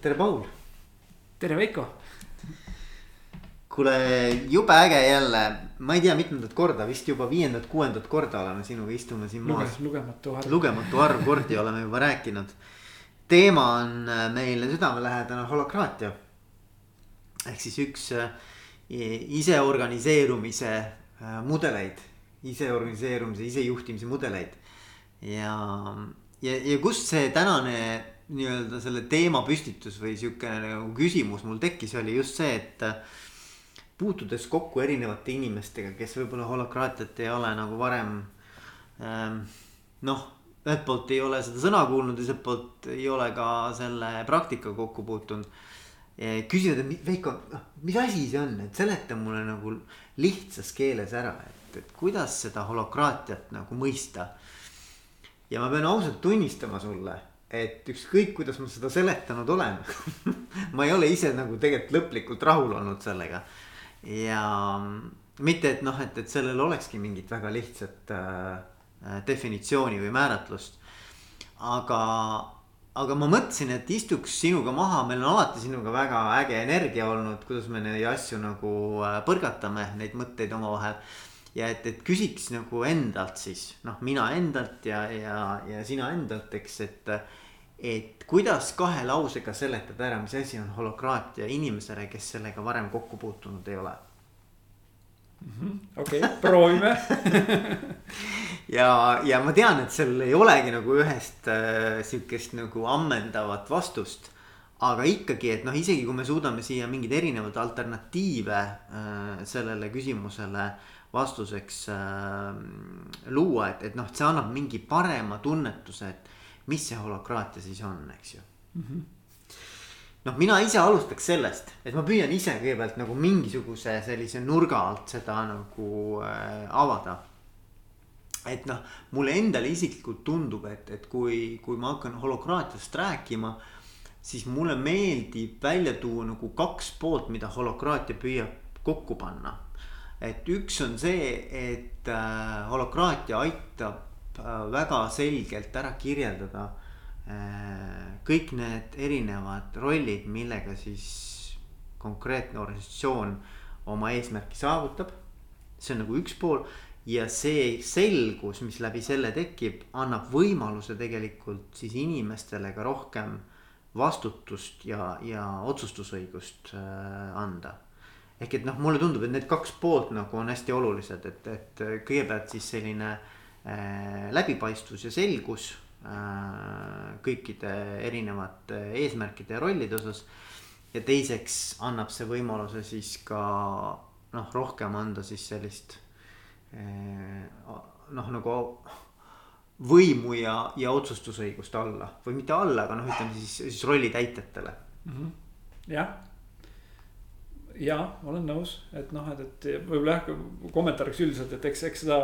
tere, Paul. tere, Veiko. kuule, jube äge jälle, ma ei tea, mitmendat korda, vist juba viiendat-kuuendat korda oleme sinuga istume siin Luge, maas. lugematu arv. lugematu arv kordi oleme juba rääkinud. teema on äh, meile südamelähedane holokraatia. ehk siis üks äh, iseorganiseerumise äh, mudeleid, iseorganiseerumise, isejuhtimise mudeleid. ja, ja, ja kust see tänane nii-öelda selle teema püstitus või sihukene nagu küsimus mul tekkis, oli just see, et puutudes kokku erinevate inimestega, kes võib-olla holokraatiat ei ole nagu varem ähm, noh, ühelt poolt ei ole seda sõna kuulnud, teiselt poolt ei ole ka selle praktikaga kokku puutunud. küsida, et Veiko, noh, mis asi see on, et seleta mulle nagu lihtsas keeles ära, et, et kuidas seda holokraatiat nagu mõista. ja ma pean ausalt tunnistama sulle et ükskõik, kuidas ma seda seletanud olen ma ei ole ise nagu tegelikult lõplikult rahul olnud sellega. ja mitte, et noh, et, et sellel olekski mingit väga lihtsat äh, definitsiooni või määratlust. aga, aga ma mõtlesin, et istuks sinuga maha, meil on alati sinuga väga äge energia olnud, kuidas me neid asju nagu äh, põrgatame, neid mõtteid omavahel ja et, et küsiks nagu endalt siis noh, mina endalt ja, ja, ja sina endalt, eks, et et kuidas kahe lausega seletada ära, mis asi on holokraatia inimesele, kes sellega varem kokku puutunud ei ole mhm, okei proovime ja, ja ma tean, et seal ei olegi nagu ühest äh, sihukest nagu ammendavat vastust. aga ikkagi, et noh, isegi kui me suudame siia mingeid erinevaid alternatiive äh, sellele küsimusele vastuseks äh, luua, et, et noh, see annab mingi parema tunnetuse, et mis see holokraatia siis on, eks ju mm -hmm. noh, mina ise alustaks sellest, et ma püüan ise kõigepealt nagu mingisuguse sellise nurga alt seda nagu äh, avada. et noh, mulle endale isiklikult tundub, et, et kui, kui ma hakkan holokraatiast rääkima siis mulle meeldib välja tuua nagu kaks poolt, mida holokraatia püüab kokku panna. Et üks on see, et äh, holokraatia aitab Äh, väga selgelt ära kirjeldada äh, kõik need erinevad rollid, millega siis konkreetne organisatsioon oma eesmärki saavutab. see on nagu üks pool ja see selgus, mis läbi selle tekib, annab võimaluse tegelikult siis inimestele ka rohkem vastutust ja, ja otsustusõigust äh, anda. Ehk et noh, mulle tundub, et need kaks poolt nagu on hästi olulised, et, et kõigepealt siis selline äh, Äh, läbipaistvus ja selgus äh, kõikide erinevate eesmärkide ja rollide osas. ja teiseks annab see võimaluse siis ka noh, rohkem anda siis sellist äh, noh, nagu võimu ja, ja otsustusõigust alla või mitte alla, aga noh, ütleme siis, siis rollitäitjatele mm. -hmm. jah ja olen nõus, et noh, et, et võib-olla jah, kommentaariks üldiselt, et eks, eks seda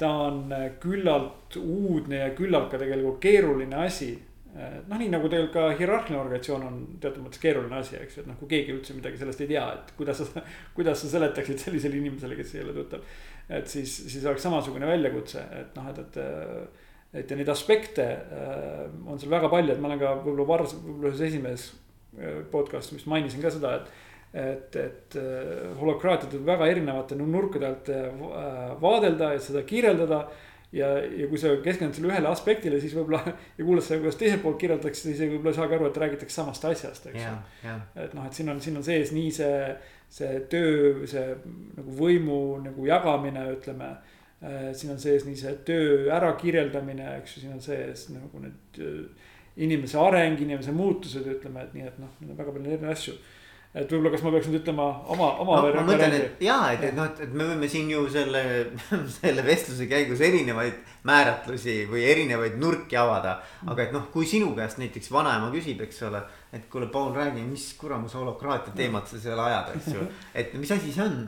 ta on äh, küllalt uudne ja küllalt ka tegelikult keeruline asi. Äh, noh, nii nagu tegelikult ka hierarhiline organisatsioon on teatud mõttes keeruline asi, eks ju, et noh, kui keegi üldse midagi sellest ei tea, et kuidas sa, kuidas sa seletaksid sellisele inimesele, kes ei ole tuttav. et siis, siis oleks samasugune väljakutse, et noh, et, et, et ja neid aspekte äh, on seal väga palju, et ma olen ka võib-olla vars-, võib-olla ühes esimeses podcast'is vist mainisin ka seda, et et, et äh, holokraatiat võib väga erinevate nurkade alt äh, vaadelda ja seda kirjeldada. ja, ja kui sa keskendud selle ühele aspektile, siis võib-olla ja kuulad seda, kuidas teiselt poolt kirjeldatakse, siis võib-olla ei saagi aru, et räägitakse samast asjast, eks ju. et noh, et siin on, siin on sees nii see, see töö, see nagu võimu nagu jagamine, ütleme äh, siin on sees nii see töö ärakirjeldamine, eks ju, siin on sees nagu need inimese areng, inimese muutused, ütleme, et nii, et noh, väga palju erinevaid asju et võib-olla, kas ma peaks nüüd ütlema oma, oma no,. ma mõtlen, et ja, et, et noh, et, et me võime siin ju selle, selle vestluse käigus erinevaid määratlusi või erinevaid nurki avada. aga et noh, kui sinu käest näiteks vanaema küsib, eks ole, et kuule, Paul, räägi, mis kuramuse holokraatia teemat sa seal ajad, eks ju, et mis asi see on?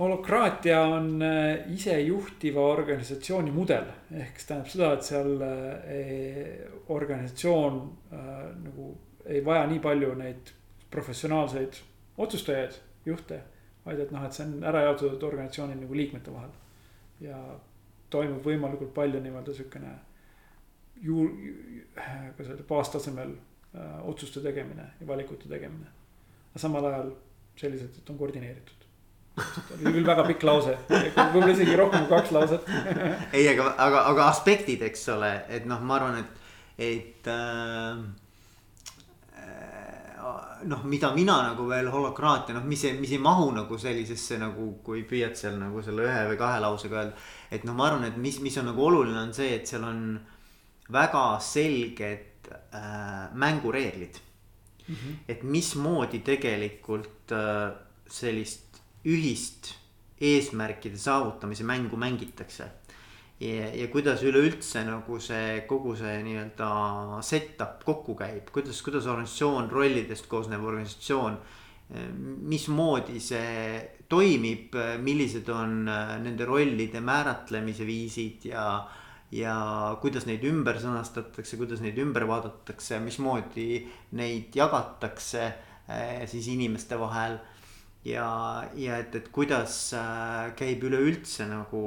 holokraatia on äh, isejuhtiva organisatsiooni mudel, ehk see tähendab seda, et seal äh, organisatsioon äh, nagu ei vaja nii palju neid professionaalseid otsustajaid, juhte. vaid et noh, et see on ära jaotatud organisatsiooni nagu liikmete vahel. ja toimub võimalikult palju nii-öelda sihukene ju, kuidas öelda, baastasemel äh, otsuste tegemine ja valikute tegemine. aga samal ajal selliselt, et on koordineeritud oli küll väga pikk lause, võib-olla isegi rohkem kui kaks lauset ei, aga, aga, aga aspektid, eks ole, et noh, ma arvan, et, et äh, noh, mida mina nagu veel holokraatia, noh, mis ei, mis ei mahu nagu sellisesse nagu, kui püüad seal nagu selle ühe või kahe lausega öelda. et noh, ma arvan, et mis, mis on nagu oluline, on see, et seal on väga selged äh, mängureeglid mm. -hmm. et mismoodi tegelikult äh, sellist ühist eesmärkide saavutamise mängu mängitakse ja, ja kuidas üleüldse nagu see kogu see nii-öelda setup kokku käib, kuidas, kuidas organisatsioon, rollidest koosnev organisatsioon. mismoodi see toimib, millised on äh, nende rollide määratlemise viisid ja. ja kuidas neid ümber sõnastatakse, kuidas neid ümber vaadatakse, mismoodi neid jagatakse äh, siis inimeste vahel ja, ja et, et kuidas äh, käib üleüldse nagu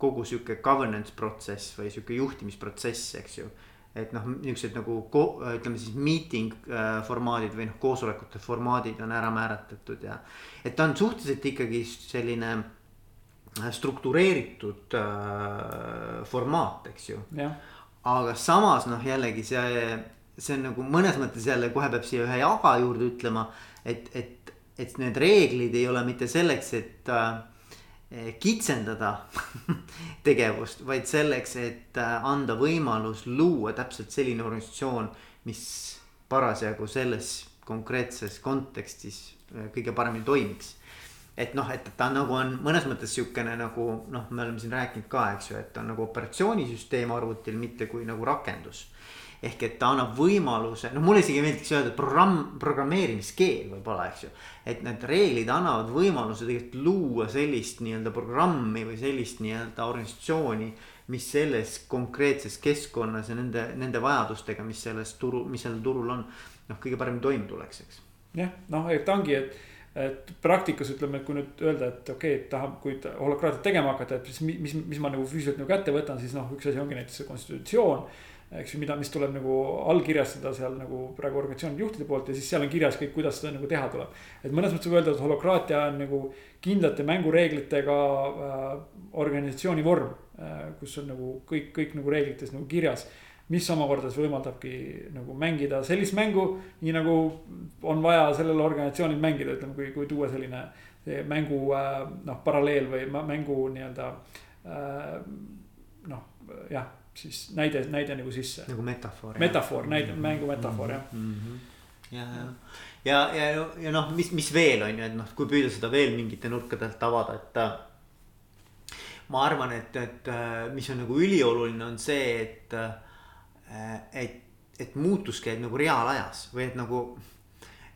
kogu sihuke governance protsess või sihuke juhtimisprotsess, eks ju. et noh, niuksed nagu ütleme siis meeting äh, formaadid või noh, koosolekute formaadid on ära määratletud ja. et ta on suhteliselt ikkagi selline äh, struktureeritud äh, formaat, eks ju. aga samas noh, jällegi see, see on nagu mõnes mõttes jälle kohe peab siia ühe jaga juurde ütlema, et, et et need reeglid ei ole mitte selleks, et äh, kitsendada tegevust, vaid selleks, et äh, anda võimalus luua täpselt selline organisatsioon, mis parasjagu selles konkreetses kontekstis äh, kõige paremini toimiks. et noh, et ta nagu on mõnes mõttes sihukene nagu noh, me oleme siin rääkinud ka, eks ju, et on nagu operatsioonisüsteem arvutil, mitte kui nagu rakendus ehk et ta annab võimaluse, noh, mulle isegi meeldiks öelda programm, programmeerimiskeel võib-olla, eks ju. et need reeglid annavad võimaluse tegelikult luua sellist nii-öelda programmi või sellist nii-öelda organisatsiooni. mis selles konkreetses keskkonnas ja nende, nende vajadustega, mis selles turu, mis sellel turul on, noh, kõige paremini toime tuleks, eks. jah, noh, et ongi, et et praktikas ütleme, et kui nüüd öelda, et okei okay,, et tahab, kui holokraatiat tegema hakata, et siis mis, mis, mis ma nagu füüsiliselt nagu kätte võtan, siis noh, üks asi ongi näiteks see konstitutsioon eks ju, mida, mis tuleb nagu allkirjastada seal nagu praegu organisatsioonide juhtide poolt ja siis seal on kirjas kõik, kuidas seda nagu teha tuleb. et mõnes mõttes võib öelda, et holokraatia on nagu kindlate mängureeglitega äh, organisatsiooni vorm äh,. kus on nagu kõik, kõik nagu reeglites nagu kirjas. mis omakorda siis võimaldabki nagu mängida sellist mängu, nii nagu on vaja sellel organisatsioonil mängida, ütleme, kui, kui tuua selline mängu äh, noh, paralleel või mängu nii-öelda äh, noh, jah siis näide, näide nagu sisse. nagu metafoor. metafoor, näide, mängu metafoor jah mm -hmm. ja, ja, ja, ja, ja, noh, mis, mis veel on ju, et noh, kui püüda seda veel mingite nurkade alt avada, et. Äh, ma arvan, et, et äh, mis on nagu ülioluline, on see, et, äh, et, et muutus käib nagu reaalajas või et nagu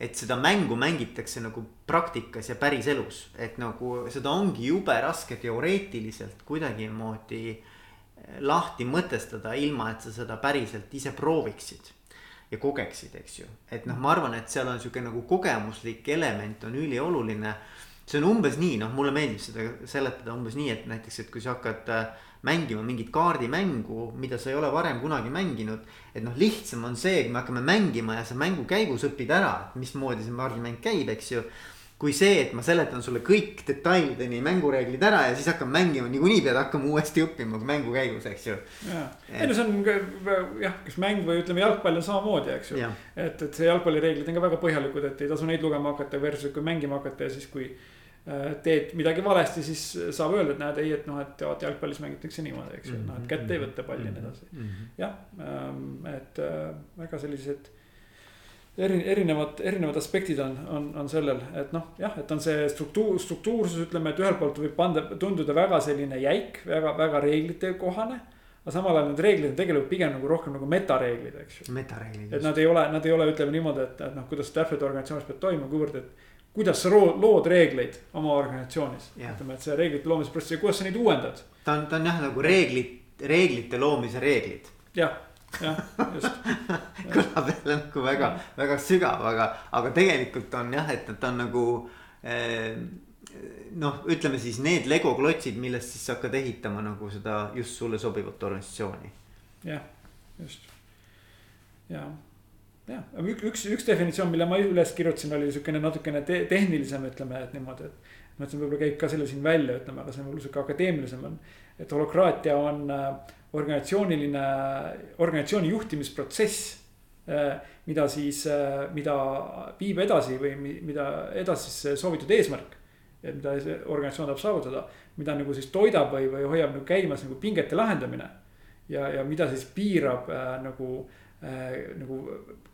et seda mängu mängitakse nagu praktikas ja päriselus, et nagu seda ongi jube raske teoreetiliselt kuidagimoodi äh, lahti mõtestada, ilma et sa seda päriselt ise prooviksid ja kogeksid, eks ju. et noh, ma arvan, et seal on sihuke nagu kogemuslik element on ülioluline. see on umbes nii, noh, mulle meeldib seda seletada umbes nii, et näiteks, et kui sa hakkad äh, mängima mingit kaardimängu, mida sa ei ole varem kunagi mänginud. et noh, lihtsam on see, kui me hakkame mängima ja sa mängu käigus õpid ära, mismoodi see kaardimäng käib, eks ju kui see, et ma seletan sulle kõik detailideni mängureeglid ära ja siis hakkan mängima, niikuinii pead hakkama uuesti õppima mängu käigus, eks ju. ja, ei no see on jah, kas mäng või ütleme, jalgpall on samamoodi, eks ju. et, et see jalgpallireeglid on ka väga põhjalikud, et ei tasu neid lugema hakata versus kui mängima hakata ja siis, kui äh, teed midagi valesti, siis saab öelda, et näed, ei, et noh, et vaata jalgpallis mängitakse niimoodi, eks ju, noh, et kätte ei võta palli ja nii edasi. Mhm. jah, ähm, et äh, väga sellised eri, erinevad, erinevad aspektid on, on, on sellel, et noh, jah, et on see struktuur, struktuursus, ütleme, et ühelt poolt võib panda, tunduda väga selline jäik, väga, väga reeglitekohane. aga samal ajal need reeglid on tegelikult pigem nagu rohkem nagu metareeglid, eks ju. metareeglid. et nad ei ole, nad ei ole, ütleme niimoodi, et, et noh, kuidas täpselt organisatsioonis peab toimuma, kuivõrd, et. kuidas sa lood reegleid oma organisatsioonis, ütleme, et see reeglite loomise protsess ja kuidas sa neid uuendad. ta on, ta on jah nagu reeglid, reeglite loomise reeglid. jah jah, just. Kõlab jälle nagu väga, väga sügav, aga, aga tegelikult on jah, et ta on nagu eh, noh, ütleme siis need Lego klotsid, millest siis sa hakkad ehitama nagu seda just sulle sobivat organisatsiooni. jah, just, ja jah, üks, üks, definitsioon, mille ma üles kirjutasin, oli niisugune natukene te tehnilisem, ütleme, et niimoodi, et. ma mõtlesin, võib-olla käib ka selle siin välja, ütleme, aga see on võib-olla sihuke akadeemilisem on. et holokraatia on äh, organisatsiooniline, organisatsiooni juhtimisprotsess. Äh, mida siis, äh, mida viib edasi või mida edasi siis soovitud eesmärk. et mida organisatsioon tahab saavutada, mida nagu siis toidab või, või hoiab nagu käimas nagu pingete lahendamine. ja, ja mida siis piirab äh, nagu nagu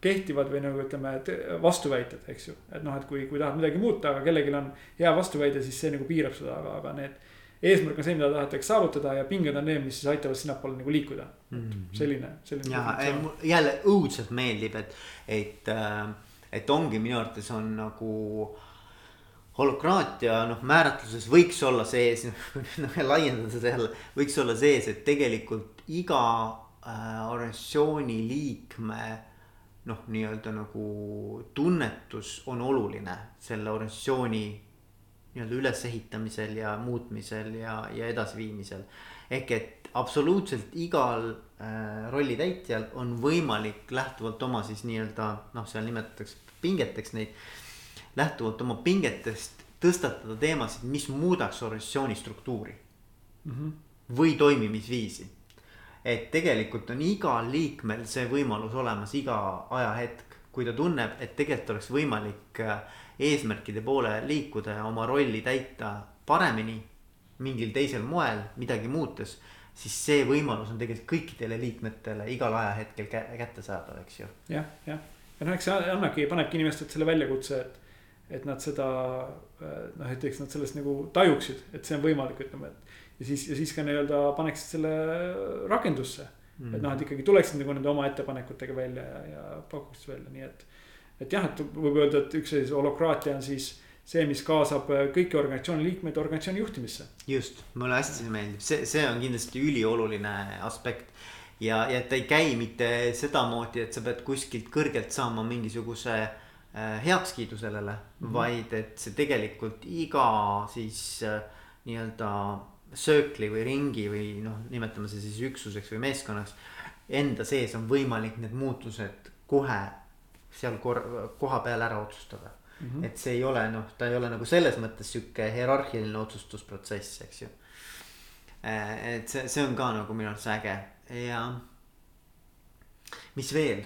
kehtivad või nagu ütleme, et vastuväited, eks ju. et noh, et kui, kui tahad midagi muuta, aga kellelgi on hea vastuväide, siis see nagu piirab seda, aga, aga need. eesmärk on see, mida tahetakse saavutada ja pinged on need, mis siis aitavad sinnapoole nagu liikuda mm. -hmm. selline, selline. ja jälle õudselt meeldib, et, et, äh, et ongi minu arvates on nagu holokraatia noh, määratluses võiks olla sees, noh laiendada seda jälle, võiks olla sees, et tegelikult iga äh, organisatsiooni liikme noh, nii-öelda nagu tunnetus on oluline selle organisatsiooni nii-öelda ülesehitamisel ja muutmisel ja, ja edasiviimisel. ehk et absoluutselt igal äh, rolli täitjal on võimalik lähtuvalt oma siis nii-öelda noh, seal nimetatakse pingeteks neid. lähtuvalt oma pingetest tõstatada teemasid, mis muudaks organisatsiooni struktuuri mm. -hmm. või toimimisviisi et tegelikult on igal liikmel see võimalus olemas iga ajahetk, kui ta tunneb, et tegelikult oleks võimalik äh, eesmärkide poole liikuda ja oma rolli täita paremini. mingil teisel moel midagi muutes, siis see võimalus on tegelikult kõikidele liikmetele igal ajahetkel kättesaadav, eks ju. jah, jah, ja noh, eks see annabki, panebki inimestelt selle väljakutse, et, et nad seda äh, noh, et eks nad sellest nagu tajuksid, et see on võimalik, ütleme, et ja siis, ja siis ka nii-öelda paneksid selle rakendusse mm.. et noh, et ikkagi tuleksid nagu nende oma ettepanekutega välja ja, ja pakuksid välja, nii et. et jah, et võib öelda, et üks sellise holokraatia on siis see, mis kaasab kõiki organisatsiooni liikmeid organisatsiooni juhtimisse. just, mulle hästi meeldib, see, see on kindlasti ülioluline aspekt. ja, ja ta ei käi mitte sedamoodi, et sa pead kuskilt kõrgelt saama mingisuguse äh, heakskiidu sellele mm, -hmm. vaid et see tegelikult iga siis äh, nii-öelda söökli või ringi või noh, nimetame see siis üksuseks või meeskonnaks. Enda sees on võimalik need muutused kohe seal kor-, koha peal ära otsustada mm. -hmm. et see ei ole noh, ta ei ole nagu selles mõttes sihuke hierarhiline otsustusprotsess, eks ju. Äh, et see, see on ka nagu minu arvates äge ja mis veel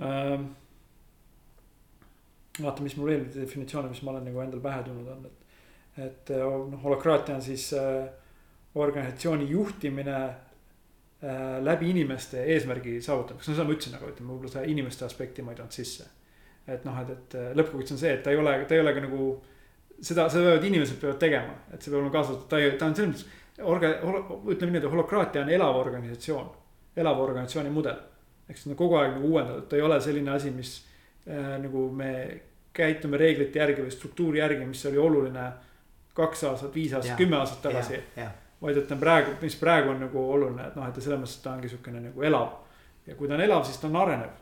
ähm,? vaata, mis mul veel definitsioone, mis ma olen nagu endal pähe tulnud on, et et noh, holokraatia on siis äh, organisatsiooni juhtimine äh, läbi inimeste eesmärgi saavutamiseks, no seda ma ütlesin, aga ütleme võib-olla seda inimeste aspekti ma ei toonud sisse. et noh, et, et lõppkokkuvõttes on see, et ta ei ole, ta ei ole ka nagu seda, seda peavad inimesed peavad tegema, et see peab olema kaasatud, ta ei, ta on selles mõttes. Orga-, ütleme niimoodi, holokraatia on elav organisatsioon, elava organisatsiooni mudel. ehk siis on kogu aeg nagu uuendatud, ta ei ole selline asi, mis äh, nagu me käitume reeglite järgi või struktuuri järgi, mis oli oluline kaks aastat, viis aastat, kümme aastat tagasi. vaid et ta on praegu, mis praegu on nagu oluline, et noh, et selles mõttes ta ongi sihukene nagu elav. ja kui ta on elav, siis ta on arenev.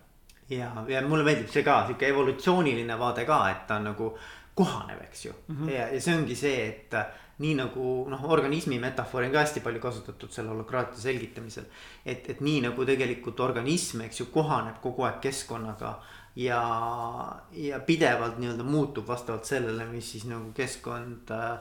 ja, ja mulle meeldib see ka sihuke evolutsiooniline vaade ka, et ta on nagu kohanev, eks ju mm. -hmm. ja, ja see ongi see, et äh, nii nagu noh, organismi metafoori on ka hästi palju kasutatud selle holokraatia selgitamisel. et, et nii nagu tegelikult organism, eks ju, kohaneb kogu aeg keskkonnaga ja, ja pidevalt nii-öelda muutub vastavalt sellele, mis siis nagu keskkond äh,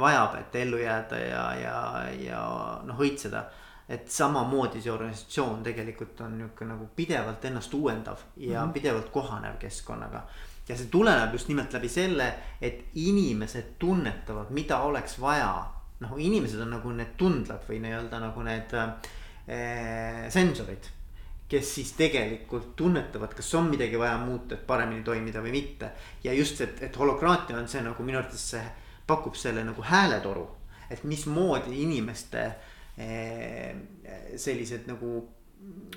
vajab, et ellu jääda ja, ja, ja noh, õitseda. et samamoodi see organisatsioon tegelikult on nihuke nagu pidevalt ennast uuendav ja mm -hmm. pidevalt kohanev keskkonnaga. ja see tuleneb just nimelt läbi selle, et inimesed tunnetavad, mida oleks vaja. noh, inimesed on nagu need tundlad või nii-öelda nagu need äh, sensorid kes siis tegelikult tunnetavad, kas on midagi vaja muuta, et paremini toimida või mitte. ja just, et, et holokraatia on see nagu minu arvates see pakub selle nagu hääletoru, et mismoodi inimeste eh, sellised nagu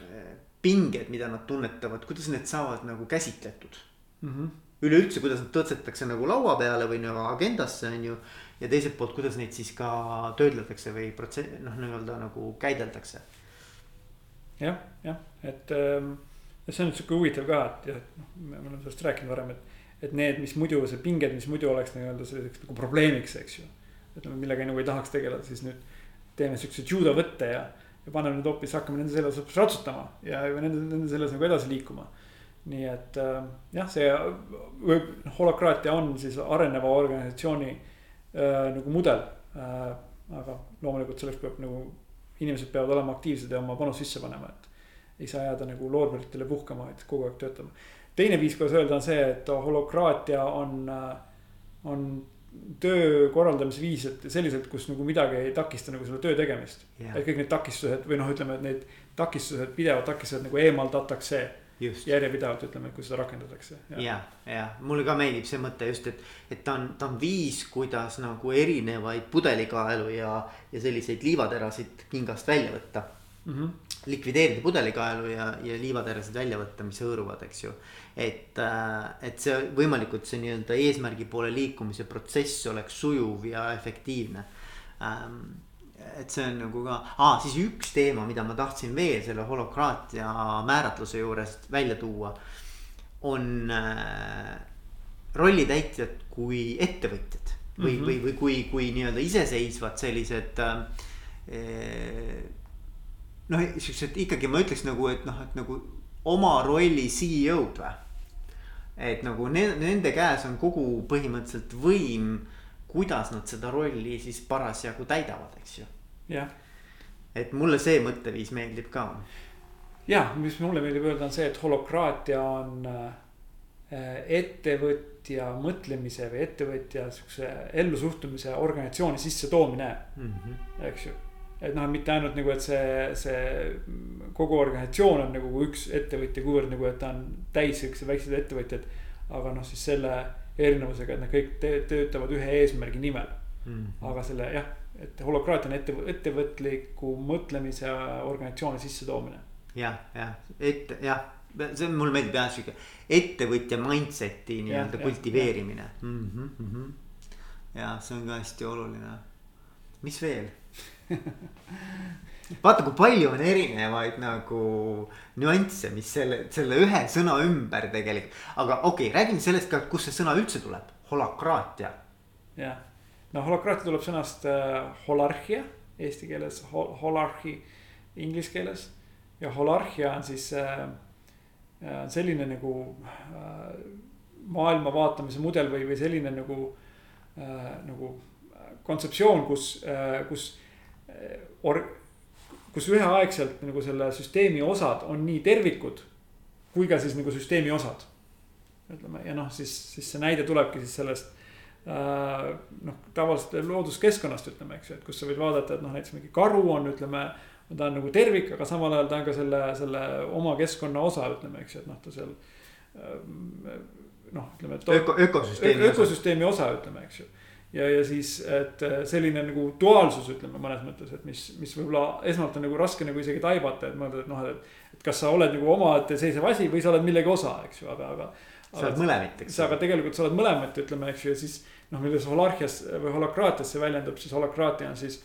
eh, pinged, mida nad tunnetavad, kuidas need saavad nagu käsitletud mm -hmm.. üleüldse, kuidas nad tõstetakse nagu laua peale või nagu agendasse on ju. ja teiselt poolt, kuidas neid siis ka töödeldakse või protsess, noh, nii-öelda nagu käideldakse jah, jah, et ähm, see on sihuke huvitav ka, et jah, noh, me oleme sellest rääkinud varem, et. et need, mis muidu, see pinged, mis muidu oleks nii-öelda selliseks nagu probleemiks, eks ju. ütleme, millega nagu ei tahaks tegeleda, siis nüüd teeme siukse judo võtte ja, ja paneme need hoopis, hakkame nende selles hoopis ratsutama ja nende, nende selles nagu edasi liikuma. nii et äh, jah, see võib, noh, holokraatia on siis areneva organisatsiooni äh, nagu mudel äh,. aga loomulikult selleks peab nagu, inimesed peavad olema aktiivsed ja oma panus sisse panema, et ei saa jääda nagu loorberitele puhkama, vaid kogu aeg töötama. teine viis, kuidas öelda, on see, et holokraatia on, on töö korraldamise viis, et selliselt, kus nagu midagi ei takista nagu selle töö tegemist yeah.. et kõik need takistused või noh, ütleme, et need takistused, pidevad takistused nagu eemaldatakse. Järjepidevalt ütleme, kui seda rakendatakse. ja, ja, ja mulle ka meeldib see mõte just, et, et ta on, ta on viis, kuidas nagu erinevaid pudelikaelu ja, ja selliseid liivaterasid kingast välja võtta mm. -hmm. likvideerida pudelikaelu ja, ja liivaterasid välja võtta, mis hõõruvad, eks ju et, äh, et see võimalikult see nii-öelda eesmärgi poole liikumise protsess oleks sujuv ja efektiivne. Ähm, et see on nagu ka ah,, siis üks teema, mida ma tahtsin veel selle holokraatia määratluse juurest välja tuua. on äh, rollitäitjad kui ettevõtjad või mm, -hmm. või, või kui, kui nii-öelda iseseisvad sellised äh,. noh, siuksed ikkagi ma ütleks nagu, et noh, et nagu oma rolli CEO-d või et nagu ne, nende käes on kogu põhimõtteliselt võim, kuidas nad seda rolli siis parasjagu täidavad, eks ju. Jah. et mulle see mõtteviis meeldib ka. jah, mis mulle meeldib öelda, on see, et holokraatia on äh, ettevõtja mõtlemise või ettevõtja sihukese ellusuhtumise organisatsiooni sissetoomine mm, -hmm. eks ju et noh, mitte ainult nagu, et see, see kogu organisatsioon on nagu üks ettevõtja, kuivõrd nagu, et ta on täis siukseid väikseid ettevõtjaid. aga noh, siis selle erinevusega, et nad kõik töötavad ühe eesmärgi nimel mm. -hmm. aga selle jah, et holokraatia on ette, ettevõtliku mõtlemise organisatsiooni sissetoomine. jah, jah, et jah, see on, mulle meeldib jah sihuke ettevõtja mindset'i nii-öelda kultiveerimine. Mm -hmm, mm -hmm. ja see on ka hästi oluline. mis veel? vaata, kui palju on erinevaid nagu nüansse, mis selle, selle ühe sõna ümber tegelikult, aga okei okay,, räägime sellest ka, kust see sõna üldse tuleb, holakraatia. jah, no holakraatia tuleb sõnast äh, holarhia eesti keeles hol, holarhi inglise keeles ja holarhia on siis äh, äh, selline nagu maailma vaatamise mudel või, või selline nagu nagu kontseptsioon, kus kus or-, kus üheaegselt nagu selle süsteemi osad on nii tervikud kui ka siis nagu süsteemi osad. ütleme ja noh, siis, siis see näide tulebki siis sellest noh, tavaliselt looduskeskkonnast ütleme, eks ju, et kus sa võid vaadata, et noh, näiteks mingi karu on, ütleme. ta on nagu tervik, aga samal ajal ta on ka selle, selle oma keskkonna osa, ütleme, eks ju, et noh, ta seal äh, noh, ütleme. öko, ökosüsteemi osa. ökosüsteemi osa, ütleme, eks ju ja, ja siis, et äh, selline nagu duaalsus, ütleme mõnes mõttes, et mis, mis võib-olla esmalt on nagu raske nagu isegi taibata, et mõelda, et noh, et. et kas sa oled nagu omaette-seisev asi või sa oled millegi osa, eks ju, aga, aga. Sa oled mõlemit, eks. aga tegelikult sa oled mõlemat, ütleme, eks ju, ja siis noh, milles holarhias või holokraatias see väljendub, siis holokraatia on siis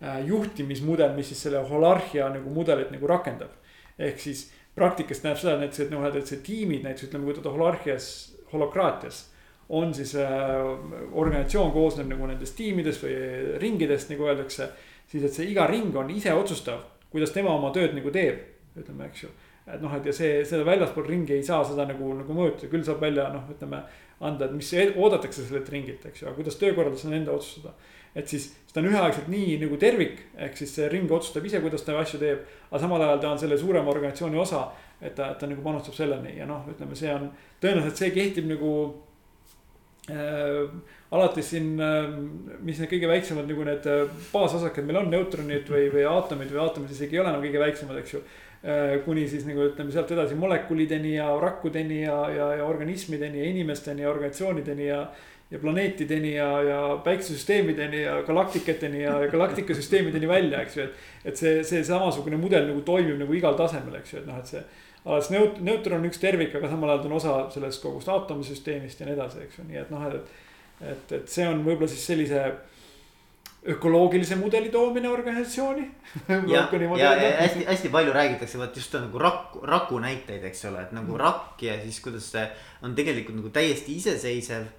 äh,. juhtimismudel, mis siis selle holarhia nagu mudelit nagu rakendab. ehk siis praktikas näeb seda näiteks, et noh, et see tiimid näiteks ütleme, kui võtta holarhias, holokraatias on siis äh, organisatsioon koosneb nagu nendest tiimidest või ringidest, nagu öeldakse. siis, et see iga ring on ise otsustav, kuidas tema oma tööd nagu teeb, ütleme, eks ju. Et noh, et ja see, seda väljaspool ringi ei saa seda nagu, nagu mõõta, küll saab välja noh, ütleme. anda, et mis oodatakse sellelt ringilt, eks ju, aga kuidas töökorraldus on enda otsustada. et siis seda on üheaegselt nii nagu tervik, ehk siis see ring otsustab ise, kuidas ta asju teeb. aga samal ajal ta on selle suurema organisatsiooni osa, et ta, ta nagu panustab selleni ja noh, ütleme, see on tõenäoliselt see kehtib nagu Äh, alates siin, äh, mis need kõige väiksemad nagu need äh, baasosakad meil on, neutronid või, või aatomid või aatomid isegi ei ole enam kõige väiksemad, eks ju. Kuni siis nagu ütleme sealt edasi molekulideni ja rakkudeni ja, ja, ja organismideni ja inimesteni ja organisatsioonideni ja. ja planeetideni ja, ja päiksesüsteemideni ja galaktikateni ja galaktikasüsteemideni välja, eks ju, et. et see, see samasugune mudel nagu toimib nagu igal tasemel, eks ju, et noh, et see alles neut-, neutron on üks tervik, aga samal ajal ta on osa sellest kogust aatomisüsteemist ja nii edasi, eks ju, nii et noh, et. et, et see on võib-olla siis sellise ökoloogilise mudeli toomine organisatsiooni ja, ja, ja hästi, hästi palju räägitakse, vot just nagu raku, raku näiteid, eks ole, et nagu mm. rakk ja siis kuidas see on tegelikult nagu täiesti iseseisev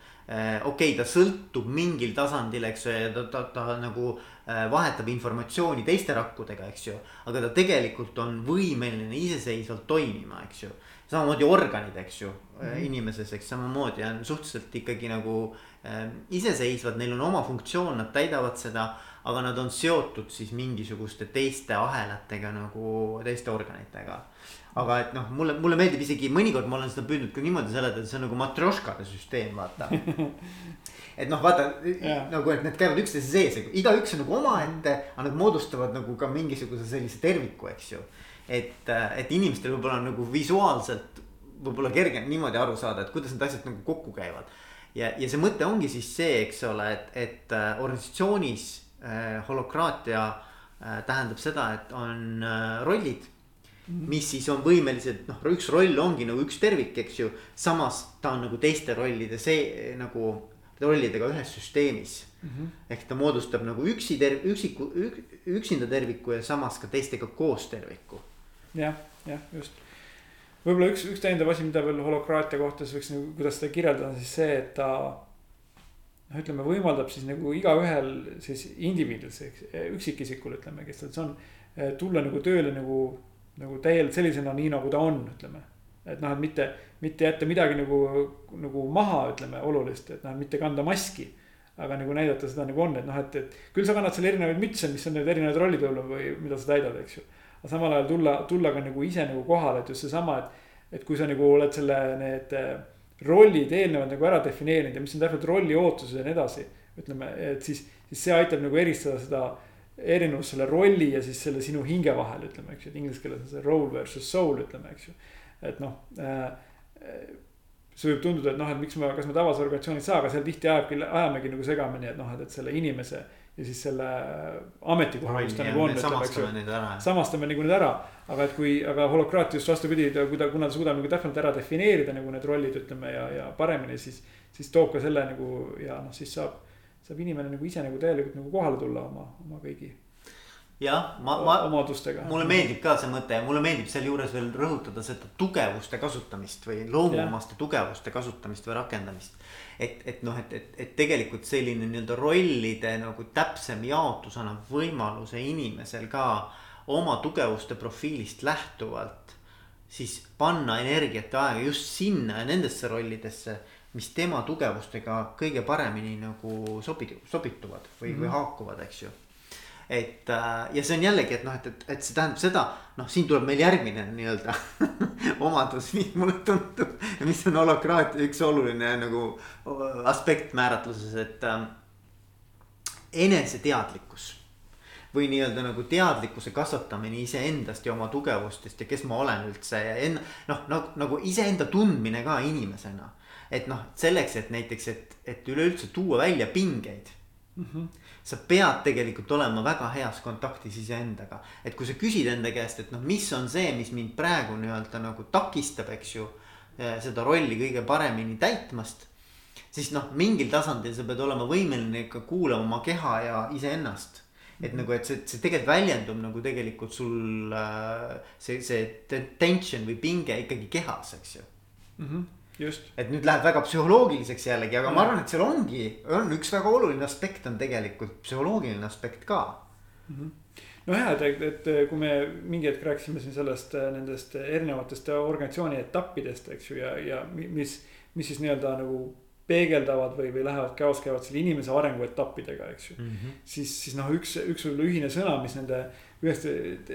okei okay,, ta sõltub mingil tasandil, eks ju, ja ta, ta, ta nagu äh, vahetab informatsiooni teiste rakkudega, eks ju. aga ta tegelikult on võimeline iseseisvalt toimima, eks ju. Samamoodi organid, eks ju mm, -hmm. inimeses, eks samamoodi on suhteliselt ikkagi nagu äh, iseseisvad, neil on oma funktsioon, nad täidavad seda aga nad on seotud siis mingisuguste teiste ahelatega nagu teiste organitega aga et noh, mulle, mulle meeldib isegi mõnikord ma olen seda püüdnud ka niimoodi seletada, et see on nagu matrjoškade süsteem, vaata. et noh, vaata yeah. nagu, et need käivad üksteise sees, igaüks on nagu omaette, aga nad moodustavad nagu ka mingisuguse sellise terviku, eks ju. Et, et inimestel võib-olla on nagu visuaalselt võib-olla kergem niimoodi aru saada, et kuidas need asjad nagu kokku käivad. ja, ja see mõte ongi siis see, eks ole, et, et äh, organisatsioonis äh, holokraatia äh, tähendab seda, et on äh, rollid mis siis on võimelised, noh, üks roll ongi nagu üks tervik, eks ju. samas ta on nagu teiste rollide see nagu rollidega ühes süsteemis mm. -hmm. ehk ta moodustab nagu üksi terv-, üksiku ük,, üksinda terviku ja samas ka teistega koos terviku. Jah, jah, just. võib-olla üks, üks täiendav asi, mida veel holokraatia kohta siis võiks nagu, kuidas seda kirjeldada, on siis see, et ta noh, ütleme, võimaldab siis nagu igaühel siis indiviidil, üksikisikul ütleme, kes tal see on, tulla nagu tööle nagu nagu täielikult sellisena, nii nagu ta on, ütleme. et noh, et mitte, mitte jätta midagi nagu, nagu maha, ütleme olulist, et noh, mitte kanda maski. aga nagu näidata seda nagu on, et noh, et, et küll sa kannad seal erinevaid mütse, mis on need erinevad rollid võib-olla või mida sa täidad, eks ju. Aga samal ajal tulla, tulla ka nagu ise nagu kohale, et just seesama, et, et kui sa nagu oled selle, need eh, rollid eelnevalt nagu ära defineerinud ja mis on täpselt rolli ootused ja nii edasi. ütleme, et siis, siis see aitab nagu eristada seda erinevus selle rolli ja siis selle sinu hinge vahel, ütleme, eks ju, et inglise keeles on see role versus soul, ütleme, eks ju. et noh äh,, see võib tunduda, et noh, et miks me, kas me tavases organisatsioonis saa, aga seal tihti ajabki, ajamegi nagu segamini, et noh, et, et selle inimese ja siis selle ametikoha, kus ta nagu on. samastame need ära. samastame nagu need ära, aga et kui, aga holokraat just vastupidi, kui ta, kuna ta suudab nagu täpsemalt ära defineerida nagu need rollid, ütleme ja, ja paremini, siis. siis toob ka selle nagu ja noh, siis saab saab inimene nagu ise nagu täielikult nagu kohale tulla oma, oma kõigi. Jah, ma, ma, mulle meeldib ka see mõte ja mulle meeldib sealjuures veel rõhutada seda tugevuste kasutamist või loomuomaste tugevuste kasutamist või rakendamist. et, et noh, et, et, et tegelikult selline nii-öelda rollide nagu täpsem jaotus annab võimaluse inimesel ka oma tugevuste profiilist lähtuvalt siis panna energiat ja aega just sinna ja nendesse rollidesse mis tema tugevustega kõige paremini nagu sobi-, sobituvad või mm, -hmm. või mhm. haakuvad, eks ju. Et äh, ja see on jällegi, et noh, et, et, et see tähendab seda, noh, siin tuleb meil järgmine nii-öelda omadus, mis mulle tundub. mis on holokraatia üks oluline nagu aspekt määratluses, et äh, eneseteadlikkus või nii-öelda nagu teadlikkuse kasvatamine iseendast ja oma tugevustest ja kes ma olen üldse ja enn-, noh, nagu, nagu iseenda tundmine ka inimesena et noh, selleks, et näiteks, et, et üleüldse tuua välja pingeid mm. -hmm. Sa pead tegelikult olema väga heas kontaktis iseendaga, et kui sa küsid enda käest, et noh, mis on see, mis mind praegu nii-öelda nagu takistab, eks ju. Eh, seda rolli kõige paremini täitmast. siis noh, mingil tasandil sa pead olema võimeline ikka kuulama oma keha ja iseennast et nagu, et see, see tegelikult väljendub nagu tegelikult sul äh, see, see tension või pinge ikkagi kehas, eks ju mm. -hmm et nüüd läheb väga psühholoogiliseks jällegi, aga ja. ma arvan, et seal ongi, on üks väga oluline aspekt on tegelikult psühholoogiline aspekt ka mm. -hmm nojah, et, et, et kui me mingi hetk rääkisime siin sellest nendest erinevatest organisatsiooni etappidest, eks ju, ja, ja mis, mis siis nii-öelda nagu peegeldavad või, või lähevad käos käivad selle inimese arenguetappidega, eks ju mm. -hmm. siis, siis noh, üks, üks võib-olla ühine sõna, mis nende ühest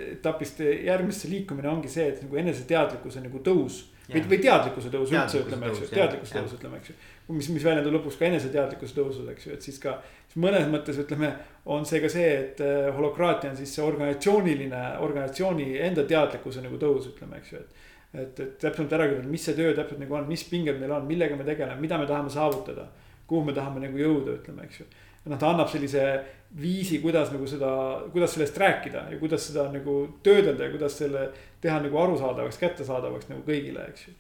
etapist järgmisse liikumine ongi see, et nagu eneseteadlikkuse nagu tõus või, või teadlikkuse tõus üldse ütleme, eks ju, teadlikkuse tõus ütleme, eks ju. mis, mis väljendub lõpuks ka eneseteadlikkuse tõusus, eks ju, et siis ka. siis mõnes mõttes ütleme, on see ka see, et äh, holokraatia on siis see organisatsiooniline, organisatsiooni enda teadlikkuse nagu tõus, ütleme, eks ju, et. et, et täpsemalt ära küsida, mis see töö täpselt nagu on, mis pinged meil on, millega me tegeleme, mida me tahame saavutada. kuhu me tahame nagu jõuda, ütleme, eks ju. Noh, ta annab sellise viisi, kuidas nagu seda, kuidas sellest rääkida ja kuidas seda nagu töödelda ja kuidas selle teha nagu arusaadavaks, kättesaadavaks nagu kõigile, eks ju.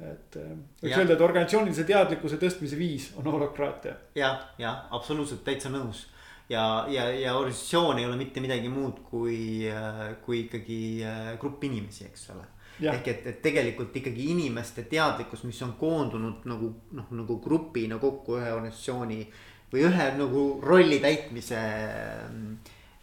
et äh, võiks öelda, et organisatsioonilise teadlikkuse tõstmise viis on holokraatia. ja, ja absoluutselt täitsa nõus ja, ja, ja organisatsioon ei ole mitte midagi muud kui, äh, kui ikkagi äh, grupp inimesi, eks ole. Jah. ehk et, et tegelikult ikkagi inimeste teadlikkus, mis on koondunud nagu noh, nagu grupina kokku ühe organisatsiooni või ühe nagu rolli täitmise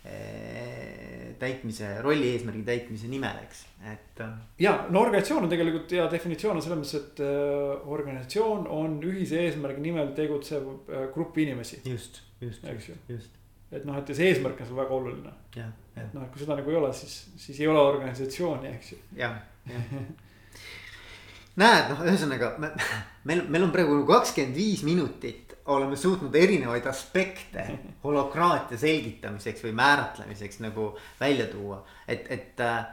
eh, täitmise, rolli eesmärgi täitmise nimel, eks, et. äh, ja no organisatsioon on tegelikult hea definitsioon on selles mõttes, et äh, organisatsioon on ühise eesmärgi nimel tegutsev grupp inimesi. just, just, Eks ju. just, et noh, et ja see eesmärk on seal väga oluline. et noh, et kui seda nagu ei ole, siis, siis ei ole organisatsiooni, eks ju. jah, jah. näed, noh, ühesõnaga me, meil, meil on praegu kakskümmend viis minutit oleme suutnud erinevaid aspekte holokraatia selgitamiseks või määratlemiseks nagu välja tuua, et, et äh,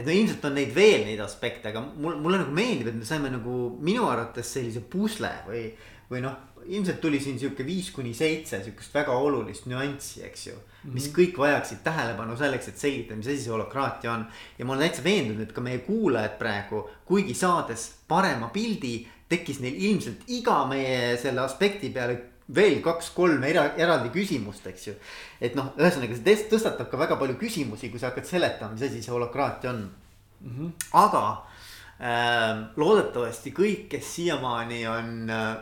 et no ilmselt on neid veel neid aspekte, aga mul, mulle nagu meeldib, et me saime nagu minu arvates sellise pusle või, või noh. ilmselt tuli siin sihuke viis kuni seitse sihukest väga olulist nüanssi, eks ju. mis kõik vajaksid tähelepanu selleks, et selgitada, mis asi see holokraatia on. ja ma olen täitsa veendunud, et ka meie kuulajad praegu, kuigi saades parema pildi, tekkis neil ilmselt iga meie selle aspekti peale veel kaks-kolm era, eraldi küsimust, eks ju. et noh, ühesõnaga see tõstatab ka väga palju küsimusi, kui sa hakkad seletama, mis asi see holokraatia on mm. -hmm. aga äh, loodetavasti kõik, kes siiamaani on äh,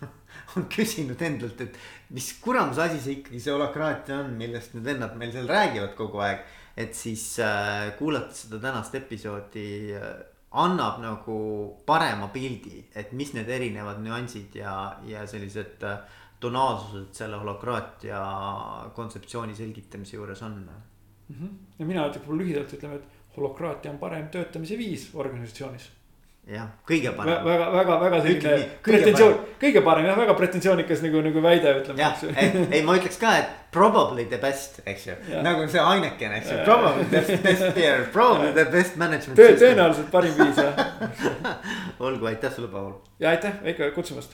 on küsinud endalt, et mis kuramuse asi see ikkagi see holokraatia on, millest need vennad meil seal räägivad kogu aeg. et siis äh, kuulates seda tänast episoodi äh, annab nagu parema pildi, et mis need erinevad nüansid ja, ja sellised äh, tonaalsused selle holokraatia kontseptsiooni selgitamise juures on. ja mina ütleks lühidalt ütleme, et holokraatia on parem töötamise viis organisatsioonis. Jah, kõige parem. väga, väga, väga selline pretensioon, kõige parem jah, väga pretensioonikas nagu, nagu väide ütleme. ei, ma ütleks ka, et probably the best, eks ju, nagu see ainekene, eks ju, probably the best here, probably the best management. tõenäoliselt parim viis jah. olgu, aitäh sulle, Paul. ja aitäh Veiko kutsumast